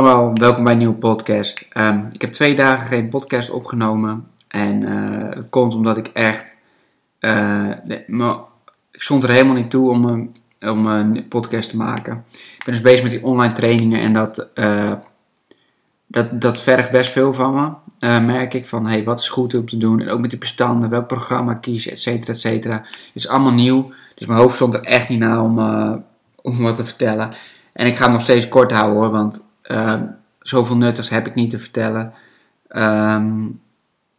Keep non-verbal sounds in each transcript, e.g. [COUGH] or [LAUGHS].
Allemaal, welkom bij een nieuwe podcast. Ehm, ik heb twee dagen geen podcast opgenomen. En eh, dat komt omdat ik echt. eh, ik stond er helemaal niet toe om, een- om een podcast te maken. Ik ben dus bezig met die online trainingen en dat, eh, dat, dat vergt best veel van me. Merk ik van hey, wat is goed om te doen. En ook met die bestanden, welk programma kiezen, et cetera, et cetera. Het is allemaal nieuw. Dus mijn hoofd stond er echt niet naar om, om wat te vertellen. En ik ga het nog steeds kort houden hoor, want Ehm, zoveel nuttigs heb ik niet te vertellen. Ehm,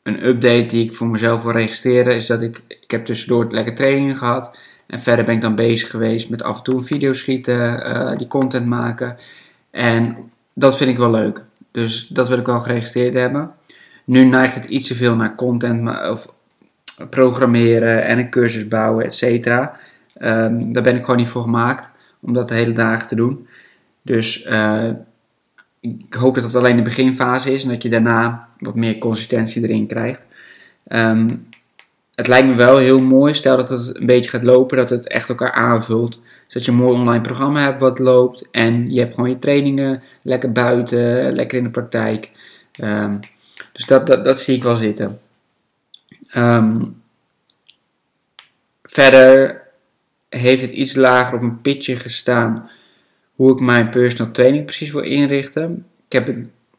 een update die ik voor mezelf wil registreren is dat ik, ik heb tussendoor lekker trainingen gehad. En verder ben ik dan bezig geweest met af en toe een video schieten, eh, die content maken. En dat vind ik wel leuk. Dus dat wil ik wel geregistreerd hebben. Nu neigt het iets te veel naar content maar, of programmeren en een cursus bouwen, et cetera. Ehm, daar ben ik gewoon niet voor gemaakt om dat de hele dagen te doen. Dus eh, ik hoop dat het alleen de beginfase is en dat je daarna wat meer consistentie erin krijgt. Ehm, het lijkt me wel heel mooi, stel dat het een beetje gaat lopen, dat het echt elkaar aanvult. Zodat je een mooi online programma hebt wat loopt en je hebt gewoon je trainingen lekker buiten, lekker in de praktijk. Ehm, dus dat, dat, dat zie ik wel zitten. Ehm, verder heeft het iets lager op een pitje gestaan hoe ik mijn personal training precies wil inrichten. Ik heb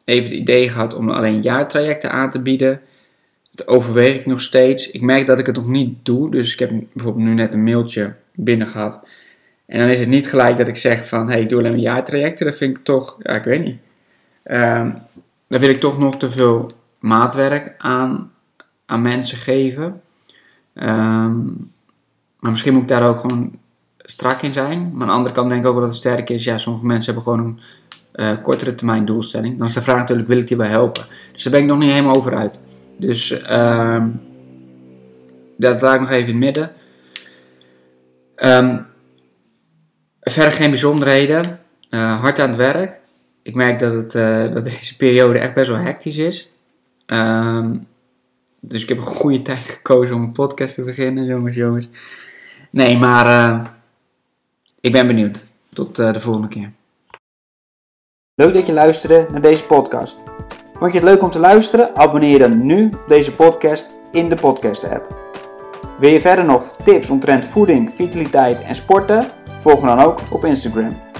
even het idee gehad om alleen jaartrajecten aan te bieden. Dat overweeg ik nog steeds. Ik merk dat ik het nog niet doe. Dus ik heb bijvoorbeeld nu net een mailtje binnen gehad. En dan is het niet gelijk dat ik zeg van... Hey, ik doe alleen maar jaartrajecten. Dat vind ik toch... Ja, ik weet niet. Ehm dan wil ik toch nog te veel maatwerk aan, aan mensen geven. Ehm, maar misschien moet ik daar ook gewoon strak in zijn. Maar aan de andere kant denk ik ook wel dat het sterk is. Ja, sommige mensen hebben gewoon een eh, kortere termijn doelstelling. Dan is de vraag natuurlijk, wil ik die wel helpen? Dus daar ben ik nog niet helemaal over uit. Dus ehm, dat laat ik nog even in het midden. Ehm, verder geen bijzonderheden. Eh, hard aan het werk. Ik merk dat, het, eh, dat deze periode echt best wel hectisch is. Ehm, dus ik heb een goede [LAUGHS] tijd gekozen om een podcast te beginnen, jongens, jongens. Nee, maar ik ben benieuwd. Tot eh, de volgende keer. Leuk dat je luisterde naar deze podcast. Vond je het leuk om te luisteren? Abonneer dan nu deze podcast in de podcast app. Wil je verder nog tips omtrent voeding, vitaliteit en sporten? Volg me dan ook op Instagram.